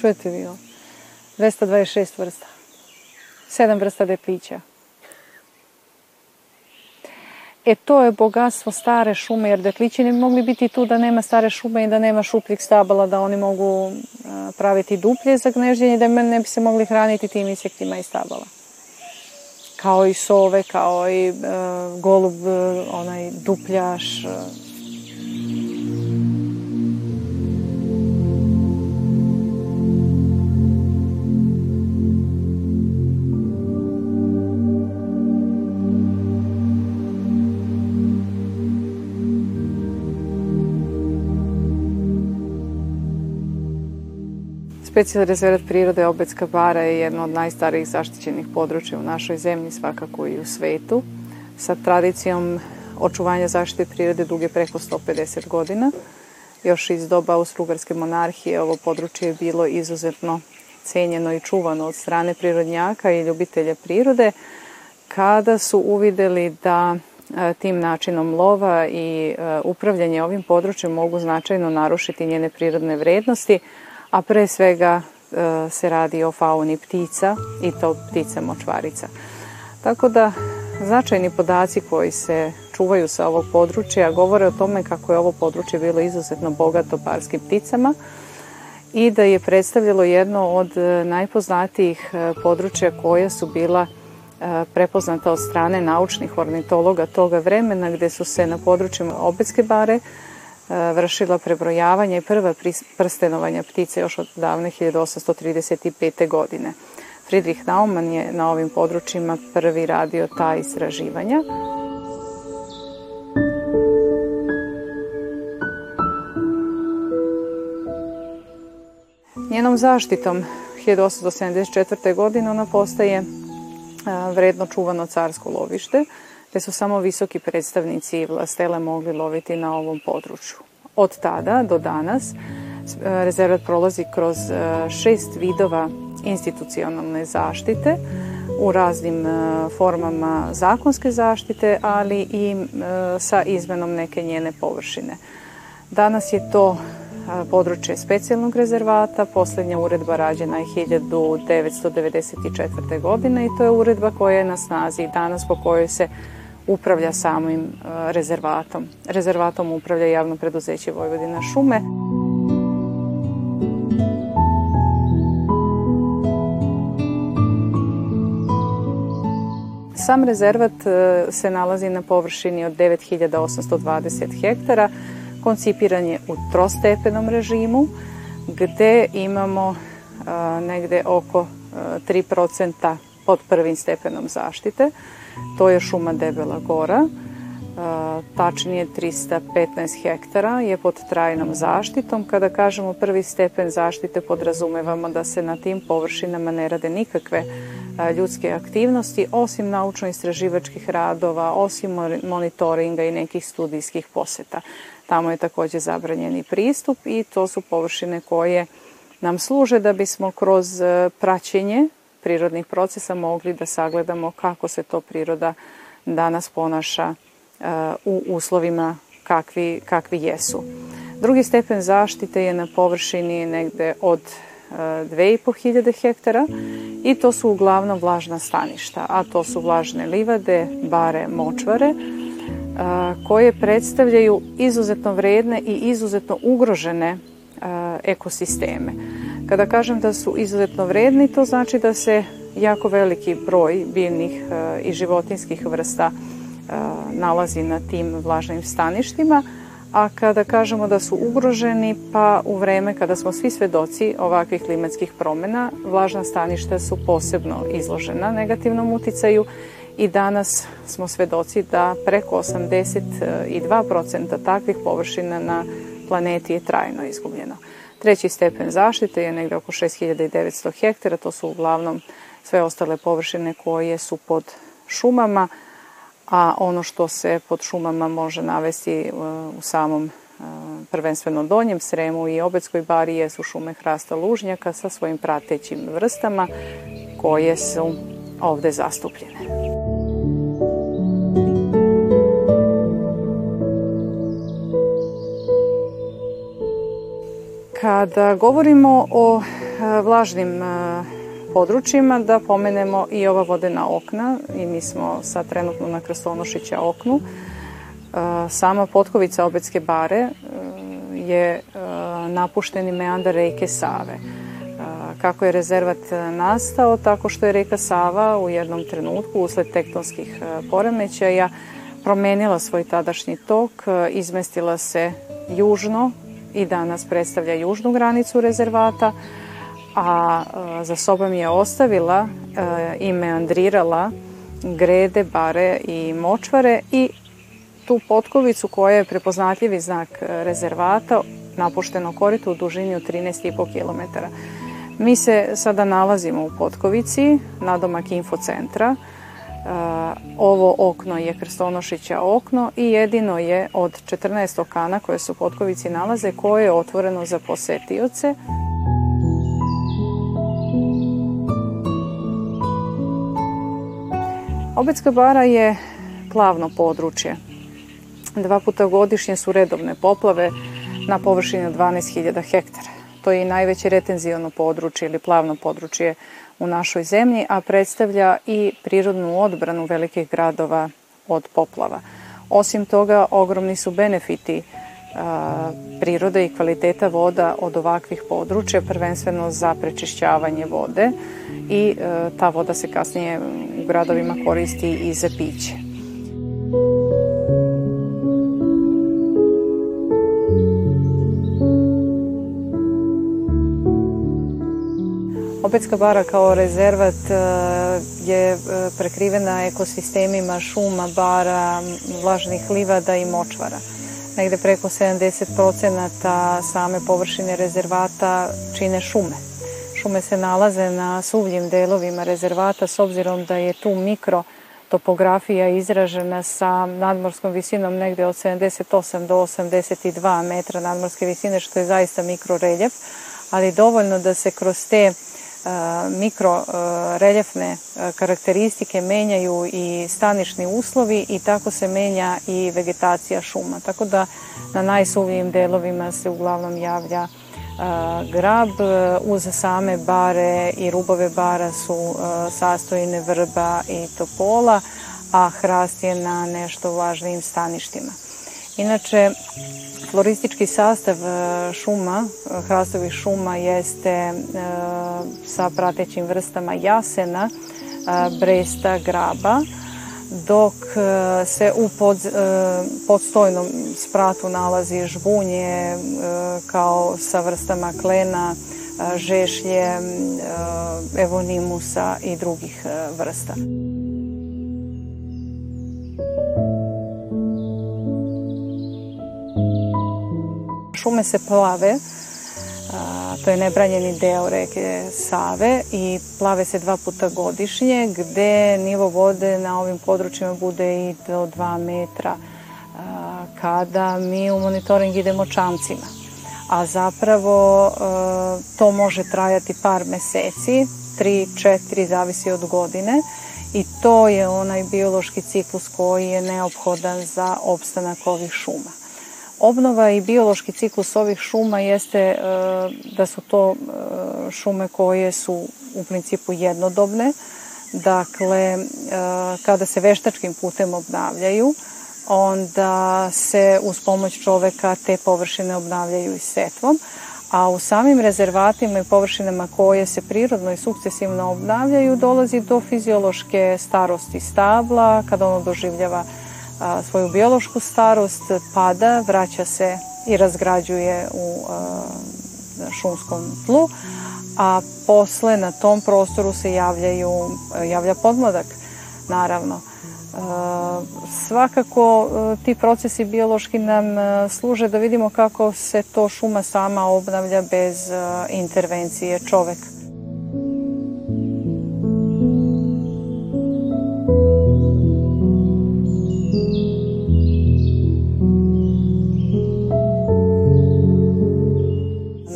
Čujete vi ovo? 226 vrsta. 7 vrsta depića. E to je bogatstvo stare šume, jer detlići ne bi mogli biti tu da nema stare šume i da nema šupljih stabala, da oni mogu e, praviti duplje za gnežđenje, da ne bi se mogli hraniti tim insektima i stabala. Kao i sove, kao i e, golub, e, onaj dupljaš, e, Specijalni rezervat prirode Obedska bara je jedno od najstarijih zaštićenih područja u našoj zemlji, svakako i u svetu, sa tradicijom očuvanja zaštite prirode duge preko 150 godina. Još iz doba Austro-Ugarske monarhije ovo područje je bilo izuzetno cenjeno i čuvano od strane prirodnjaka i ljubitelja prirode, kada su uvideli da e, tim načinom lova i e, upravljanje ovim područjem mogu značajno narušiti njene prirodne vrednosti, a pre svega e, se radi o fauni ptica i to ptica močvarica. Tako da značajni podaci koji se čuvaju sa ovog područja govore o tome kako je ovo područje bilo izuzetno bogato parskim pticama i da je predstavljalo jedno od e, najpoznatijih e, područja koja su bila prepoznata od strane naučnih ornitologa toga vremena gde su se na području Obetske bare uh, E, vršila prebrojavanja i prva prstenovanja ptice još od davne 1835. godine. Friedrich Naumann je na ovim područjima prvi radio ta istraživanja. Njenom zaštitom 1874. godine ona postaje vredno čuvano carsko lovište, te su samo visoki predstavnici vlastele mogli loviti na ovom području. Od tada do danas e, rezervat prolazi kroz e, šest vidova institucionalne zaštite u raznim e, formama zakonske zaštite, ali i sa izmenom neke njene površine. Danas je to područje specijalnog rezervata. poslednja uredba rađena je 1994. godine i to je uredba koja je na snazi danas po kojoj se upravlja samim e, rezervatom. Rezervatom upravlja javno preduzeće Vojvodina šume. Sam rezervat e, se nalazi na površini od 9820 hektara. Koncipiran je u trostepenom režimu gde imamo e, negde oko 3% pod prvim stepenom zaštite. To je šuma Debela Gora, e, tačnije 315 hektara je pod trajnom zaštitom. Kada kažemo prvi stepen zaštite podrazumevamo da se na tim površinama ne rade nikakve e, ljudske aktivnosti, osim naučno-istraživačkih radova, osim monitoringa i nekih studijskih poseta. Tamo je takođe zabranjeni pristup i to su površine koje nam služe da bismo kroz e, praćenje prirodnih procesa mogli da sagledamo kako se to priroda danas ponaša e, u uslovima kakvi, kakvi jesu. Drugi stepen zaštite je na površini negde od 2500 e, hektara i to su uglavnom vlažna staništa, a to su vlažne livade, bare, močvare, e, koje predstavljaju izuzetno vredne i izuzetno ugrožene ekosisteme. Kada kažem da su izuzetno vredni, to znači da se jako veliki broj biljnih e, i životinskih vrsta e, nalazi na tim vlažnim staništima, a kada kažemo da su ugroženi, pa u vreme kada smo svi svedoci ovakvih klimatskih promena, vlažna staništa su posebno izložena negativnom uticaju i danas smo svedoci da preko 82% e, takvih površina na planeti je trajno izgubljeno. Treći stepen zaštite je negde oko 6900 hektara, to su uglavnom sve ostale površine koje su pod šumama, a ono što se pod šumama može navesti e, u samom e, prvenstveno Donjem Sremu i Obetskoj bari jesu šume hrasta lužnjaka sa svojim pratećim vrstama koje su ovde zastupljene. Kada govorimo o e, vlažnim e, područjima, da pomenemo i ova vodena okna i mi smo sad trenutno na Krstonošića oknu. E, sama potkovica Obetske bare je napušteni meandar reke Save. Kako je rezervat nastao, tako što je reka Sava u jednom trenutku usled tektonskih poremećaja promenila svoj tadašnji tok, izmestila se južno i danas predstavlja južnu granicu rezervata, a e, za sobom je ostavila e, i meandrirala grede, bare i močvare i tu potkovicu koja je prepoznatljivi znak e, rezervata, napušteno korito u dužini od 13,5 km. Mi se sada nalazimo u Potkovici, na nadomak infocentra, centra Ovo okno je Krstonošića okno i jedino je od 14 okana koje su u Potkovici nalaze koje je otvoreno za posetioce. Obetska bara je plavno područje. Dva puta godišnje su redovne poplave na površini od 12.000 hektara. To je i najveće retenzijono područje ili plavno područje u našoj zemlji, a predstavlja i prirodnu odbranu velikih gradova od poplava. Osim toga, ogromni su benefiti a, prirode i kvaliteta voda od ovakvih područja, prvenstveno za prečišćavanje vode i a, ta voda se kasnije u gradovima koristi i za piće. Opetska bara kao rezervat e, je e, prekrivena ekosistemima šuma, bara, vlažnih livada i močvara. Negde preko 70% same površine rezervata čine šume. Šume se nalaze na suvljim delovima rezervata s obzirom da je tu mikro topografija izražena sa nadmorskom visinom negde od 78 do 82 metra nadmorske visine, što je zaista mikroreljef, ali dovoljno da se kroz te uh, E, mikro e, reljefne e, karakteristike menjaju i stanišni uslovi i tako se menja i vegetacija šuma. Tako da na najsuvljivim delovima se uglavnom javlja grab. Uz same bare i rubove bara su sastojine vrba i topola, a hrast je na nešto važnijim staništima. Inače, floristički sastav e, šuma, e, hrastovih šuma jeste e, sa pratećim vrstama jasena, bresta, graba, dok se u pod, podstojnom spratu nalazi žbunje kao sa vrstama klena, žešlje, evonimusa i drugih vrsta. šume se plave, a, to je nebranjeni deo reke Save i plave se dva puta godišnje gde nivo vode na ovim područjima bude i do 2 metra a, kada mi u monitoring idemo čamcima. A zapravo a, to može trajati par meseci, 3-4 zavisi od godine i to je onaj biološki ciklus koji je neophodan za opstanak ovih šuma. Obnova i biološki ciklus ovih šuma jeste e, da su to e, šume koje su u principu jednodobne, dakle e, kada se veštačkim putem obnavljaju, onda se uz pomoć čoveka te površine obnavljaju i setvom, a u samim rezervatima i površinama koje se prirodno i sukcesivno obnavljaju dolazi do fiziološke starosti stabla, kada ono doživljava a, svoju biološku starost, pada, vraća se i razgrađuje u a, šumskom tlu, a posle na tom prostoru se javljaju, javlja podmladak, naravno. Svakako ti procesi biološki nam služe da vidimo kako se to šuma sama obnavlja bez intervencije čoveka.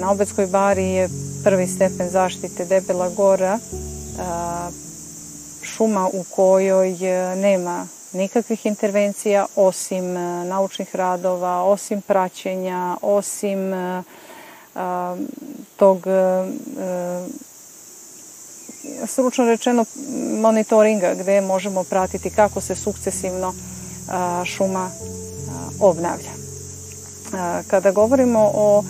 Na Obedskoj bari je prvi stepen zaštite Debela gora, šuma u kojoj e, nema nikakvih intervencija osim e, naučnih radova, osim praćenja, osim e, tog stručno rečeno monitoringa gde možemo pratiti kako se sukcesivno šuma obnavlja. Kada govorimo o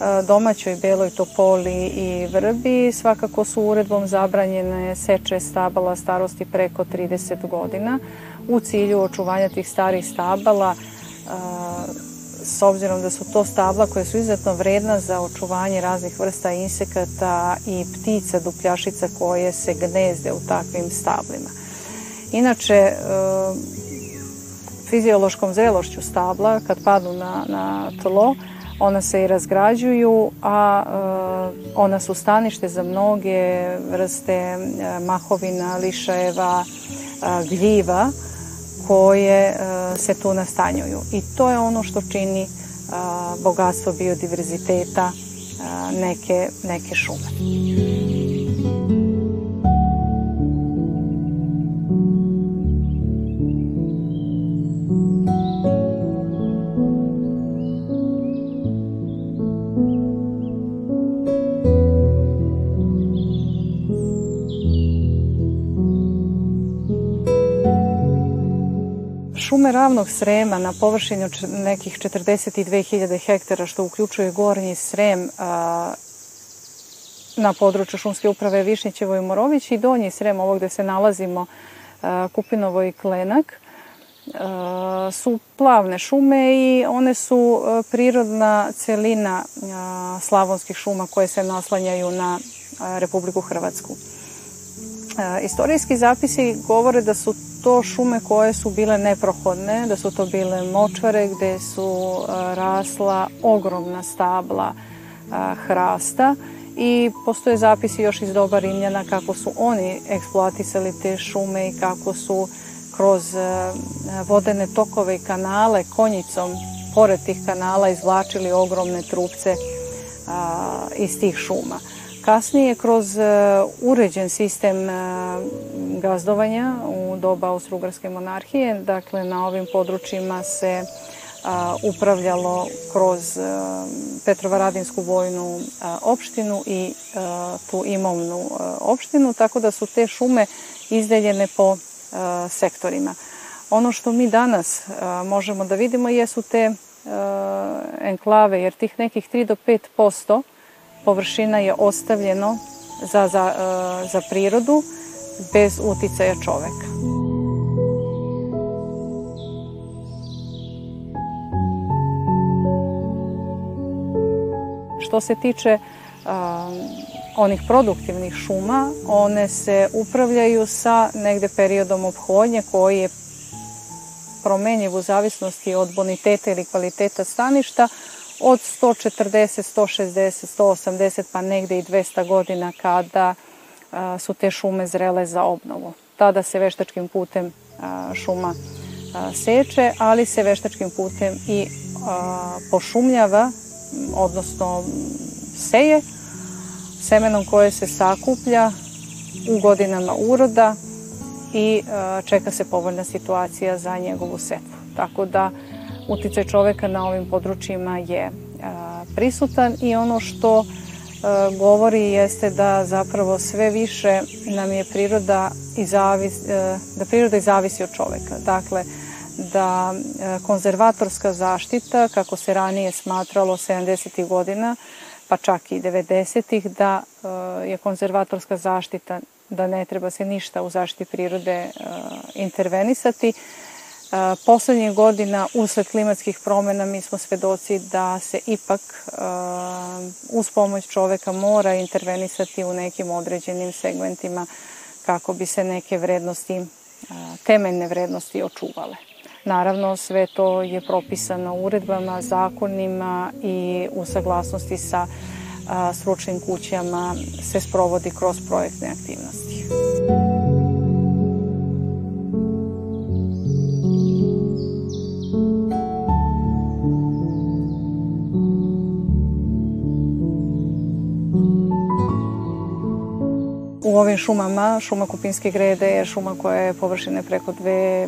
E, domaćoj beloj topoli i vrbi svakako su uredbom zabranjene seče stabala starosti preko 30 godina u cilju očuvanja tih starih stabala e, s obzirom da su to stabla koje su izuzetno vredna za očuvanje raznih vrsta insekata i ptica dupljašica koje se gnezde u takvim stablima. Inače, e, fiziološkom zrelošću stabla kad padnu na, na tlo, Ona se i razgrađuju, a e, ona su stanište za mnoge vrste e, mahovina, lišajeva, e, gljiva koje se tu nastanjuju. I to je ono što čini bogatstvo biodiverziteta neke, neke šume. Šume ravnog Srema na površini nekih 42.000 hektara, što uključuje gornji Srem a, na području šumske uprave Višnjićevo i Morović i donji Srem, ovo gde se nalazimo, a, Kupinovo i Klenak, a, su plavne šume i one su prirodna celina slavonskih šuma koje se naslanjaju na Republiku Hrvatsku. Istorijski zapisi govore da su to šume koje su bile neprohodne, da su to bile močvare gde su rasla ogromna stabla hrasta i postoje zapisi još iz doba Rimljana kako su oni eksploatisali te šume i kako su kroz vodene tokove i kanale konjicom pored tih kanala izvlačili ogromne trupce iz tih šuma. Kasnije kroz e, uređen sistem e, gazdovanja u doba Austro-Ugarske monarhije, dakle na ovim područjima se e, upravljalo kroz Petrovaradinsku vojnu opštinu i tu imovnu opštinu, tako da su te šume izdeljene po sektorima. Ono što mi danas možemo da vidimo jesu te enklave, jer tih nekih 3 do 5 posto površina je ostavljeno za, za, e, za prirodu bez uticaja čoveka. Što se tiče a, e, onih produktivnih šuma, one se upravljaju sa negde periodom obhodnje koji je promenjiv u zavisnosti od boniteta ili kvaliteta staništa, od 140, 160, 180 pa negde i 200 godina kada su te šume zrele za obnovu. Tada se veštačkim putem šuma seče, ali se veštačkim putem i pošumljava, odnosno seje, semenom koje se sakuplja u godinama uroda i čeka se povoljna situacija za njegovu setvu. Tako da uticaj čoveka na ovim područjima je prisutan i ono što govori jeste da zapravo sve više nam je priroda i zavis, da priroda i zavisi od čoveka. Dakle, da konzervatorska zaštita, kako se ranije smatralo 70. ih godina, pa čak i 90. ih da je konzervatorska zaštita, da ne treba se ništa u zaštiti prirode intervenisati, Poslednjih godina, usled klimatskih promena, mi smo svedoci da se ipak uz pomoć čoveka mora intervenisati u nekim određenim segmentima kako bi se neke vrednosti, temeljne vrednosti očuvale. Naravno, sve to je propisano uredbama, zakonima i u saglasnosti sa stručnim kućama se sprovodi kroz projektne aktivnosti. ovim šumama, šuma Kupinske grede je šuma koja je površine preko dve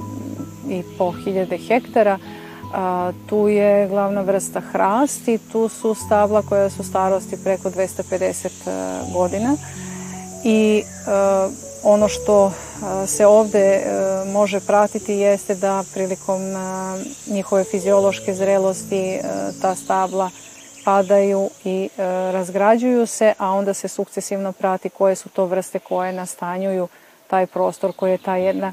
i po hiljade hektara. A, tu je glavna vrsta hrast i tu su stabla koja su starosti preko 250 godina. I a, ono što se ovde može pratiti jeste da prilikom njihove fiziološke zrelosti ta stabla padaju i e, razgrađuju se, a onda se sukcesivno prati koje su to vrste koje nastanjuju taj prostor koji je ta jedna, e,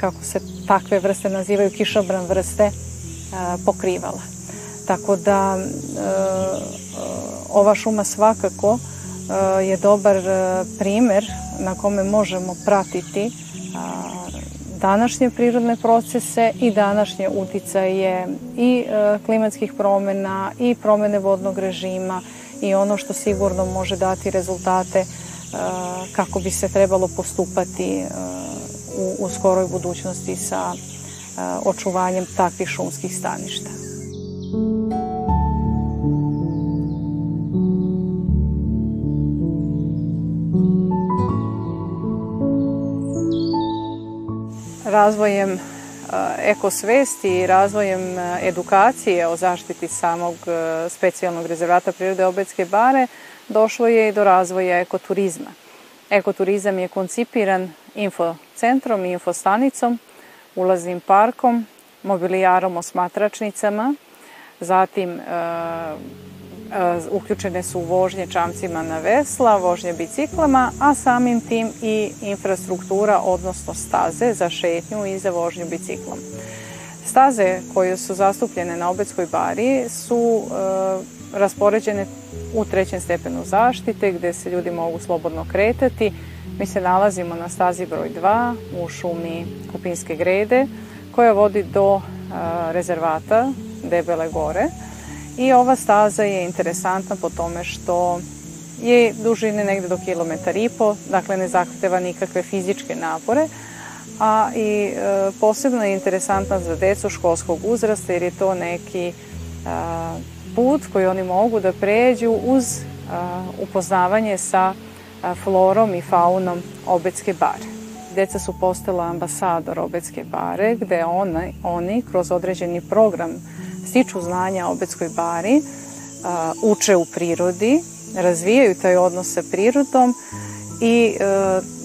kako se takve vrste nazivaju, kišobran vrste, e, pokrivala. Tako da e, e, ova šuma svakako e, je dobar primer na kome možemo pratiti današnje prirodne procese i današnje uticaje i e, klimatskih promena i promene vodnog režima i ono što sigurno može dati rezultate e, kako bi se trebalo postupati e, u, u skoroj budućnosti sa očuvanjem takvih šumskih staništa. razvojem e, ekosvesti i razvojem e, edukacije o zaštiti samog e, specijalnog rezervata prirode Obetske bare došlo je i do razvoja ekoturizma. Ekoturizam je koncipiran infocentrom i infostanicom, ulaznim parkom, mobilijarom osmatračnicama, zatim Eh, uključene su vožnje čamcima na vesla, vožnje biciklama, a samim tim i infrastruktura, odnosno staze za šetnju i za vožnju biciklom. Staze koje su zastupljene na Obetskoj bari su e, raspoređene u trećem stepenu zaštite gde se ljudi mogu slobodno kretati. Mi se nalazimo na stazi broj 2 u šumi Kupinske grede koja vodi do e, rezervata Debele gore. I ova staza je interesantna po tome što je dužine negde do kilometar i po, dakle ne zahteva nikakve fizičke napore, a i e, posebno je interesantna za decu školskog uzrasta jer je to neki e, put koji oni mogu da pređu uz e, upoznavanje sa e, florom i faunom Obetske bare. Deca su postala ambasador Obetske bare gde ona, oni kroz određeni program stiču znanja o Betskoj bari, uče u prirodi, razvijaju taj odnos sa prirodom i e,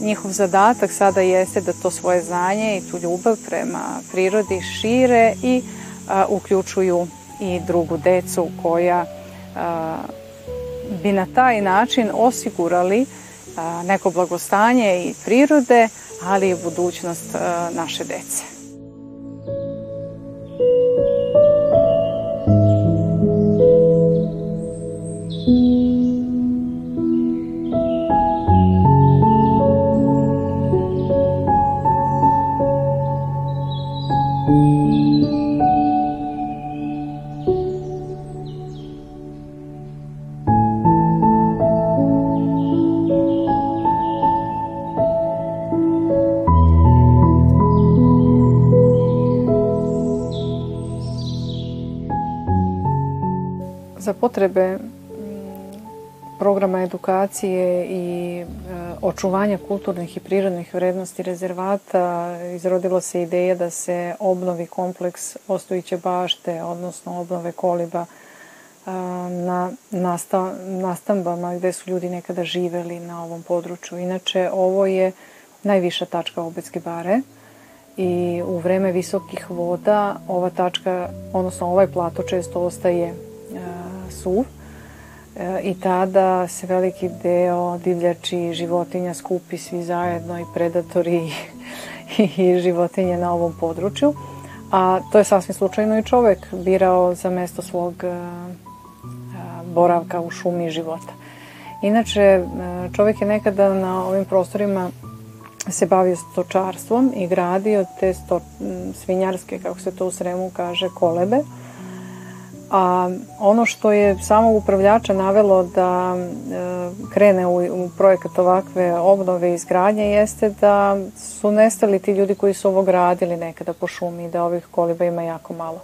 njihov zadatak sada jeste da to svoje znanje i tu ljubav prema prirodi šire i uključuju i drugu decu koja bi na taj način osigurali neko blagostanje i prirode, ali i budućnost naše dece. potrebe mm, programa edukacije i e, očuvanja kulturnih i prirodnih vrednosti rezervata izrodila se ideja da se obnovi kompleks Ostojiće bašte, odnosno obnove koliba e, na nastambama gde su ljudi nekada živeli na ovom području. Inače, ovo je najviša tačka Obetske bare i u vreme visokih voda ova tačka, odnosno ovaj plato često ostaje suv e, i tada se veliki deo divljači životinja skupi svi zajedno i predatori i, i životinje na ovom području. A to je sasvim slučajno i čovek birao za mesto svog e, e, boravka u šumi života. Inače, čovek je nekada na ovim prostorima se bavio stočarstvom i gradio te sto, svinjarske, kako se to u Sremu kaže, kolebe. Uh, A ono što je samog upravljača navelo da e, krene u projekat ovakve obnove i izgradnje jeste da su nestali ti ljudi koji su ovo gradili nekada po šumi i da ovih koliba ima jako malo.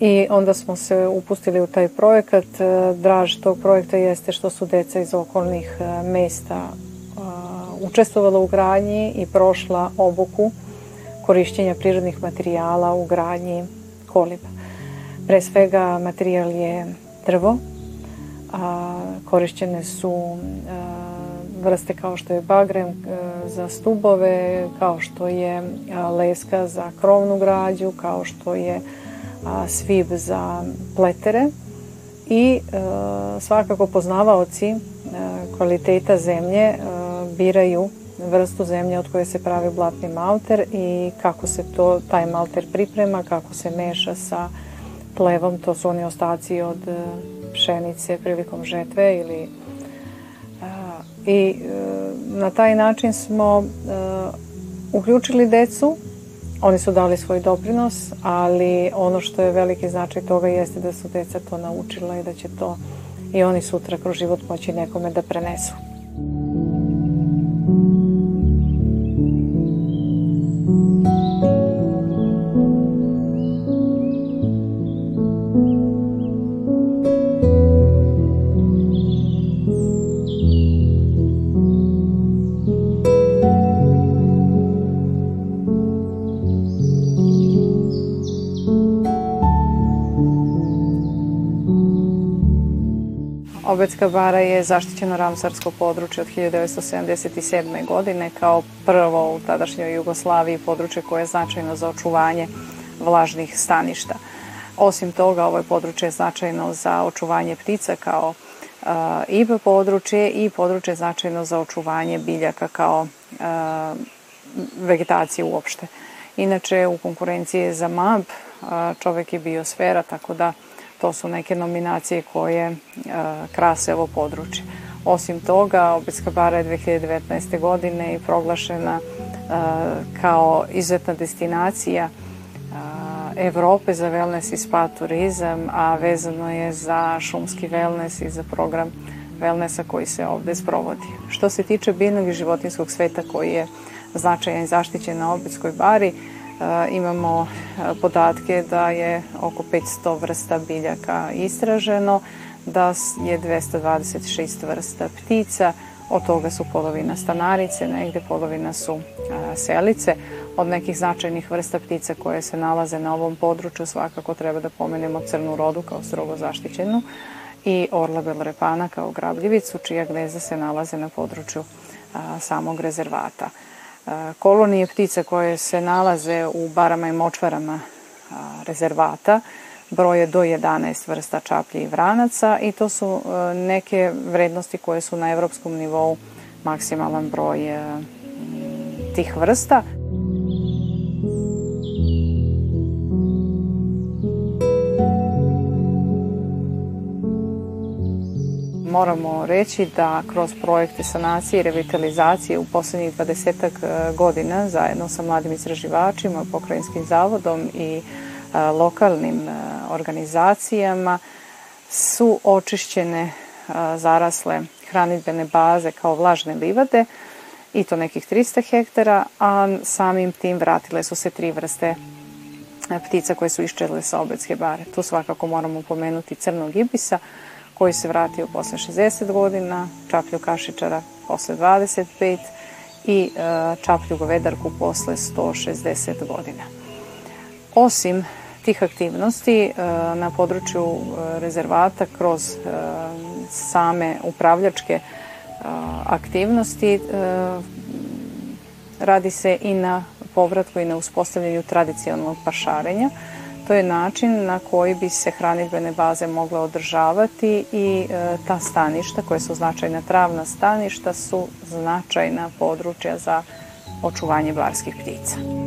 I onda smo se upustili u taj projekat. E, draž tog projekta jeste što su deca iz okolnih e, mesta učestvovala u gradnji i prošla obuku korišćenja prirodnih materijala u gradnji koliba. Pre svega materijal je drvo, a, korišćene su a, vrste kao što je bagrem za stubove, kao što je leska za krovnu građu, kao što je svib za pletere i svakako poznavaoci kvaliteta zemlje biraju vrstu zemlje od koje se pravi blatni malter i kako se to taj malter priprema, kako se meša sa uh, plevom, to su oni ostaci od e, pšenice prilikom žetve ili i e, na taj način smo e, uključili decu oni su dali svoj doprinos, ali ono što je veliki značaj toga jeste da su deca to naučila i da će to i oni sutra kroz život moći nekome da prenesu. Obedska bara je zaštićeno ramsarsko područje od 1977. godine kao prvo u tadašnjoj Jugoslaviji područje koje je značajno za očuvanje vlažnih staništa. Osim toga, ovo je područje značajno za očuvanje ptica kao e, i područje i područje značajno za očuvanje biljaka kao e, vegetacije uopšte. Inače, u konkurenciji za MAB e, čovek je biosfera, tako da To su neke nominacije koje e, krase ovo područje. Osim toga, Obetska bara je 2019. godine i proglašena e, kao izuzetna destinacija e, Evrope za wellness i spa turizam, a vezano je za šumski wellness i za program wellnessa koji se ovde sprovodi. Što se tiče biljnog i životinskog sveta koji je značajan i zaštićen na Obetskoj bari, Eh, imamo eh, podatke da je oko 500 vrsta biljaka istraženo, da je 226 vrsta ptica, od toga su polovina stanarice, negde polovina su eh, selice. Od nekih značajnih vrsta ptica koje se nalaze na ovom području svakako treba da pomenemo crnu rodu kao strogo zaštićenu i orla belorepana kao grabljivicu čija gnezda se nalaze na području samog rezervata kolonije ptica koje se nalaze u barama i močvarama rezervata broje do 11 vrsta čaplji i vranaca i to su e, neke vrednosti koje su na evropskom nivou maksimalan broj e, tih vrsta. moramo reći da kroz projekte sanacije i revitalizacije u poslednjih 20 e, godina zajedno sa mladim istraživačima, pokrajinskim zavodom i e, lokalnim e, organizacijama su očišćene zarasle hranidbene baze kao vlažne livade i to nekih 300 hektara, a samim tim vratile su se tri vrste ptica koje su iščedle sa obedske bare. Tu svakako moramo pomenuti crnog ibisa, koji se vratio posle 60 godina, čaplju kašičara posle 25 i e, čaplju govedarku posle 160 godina. Osim tih aktivnosti e, na području e, rezervata kroz same upravljačke aktivnosti radi se i na povratku i na uspostavljanju tradicionalnog pašarenja To je način na koji bi se hranidbene baze mogle održavati i e, ta staništa koje su značajna travna staništa su značajna područja za očuvanje barskih ptica.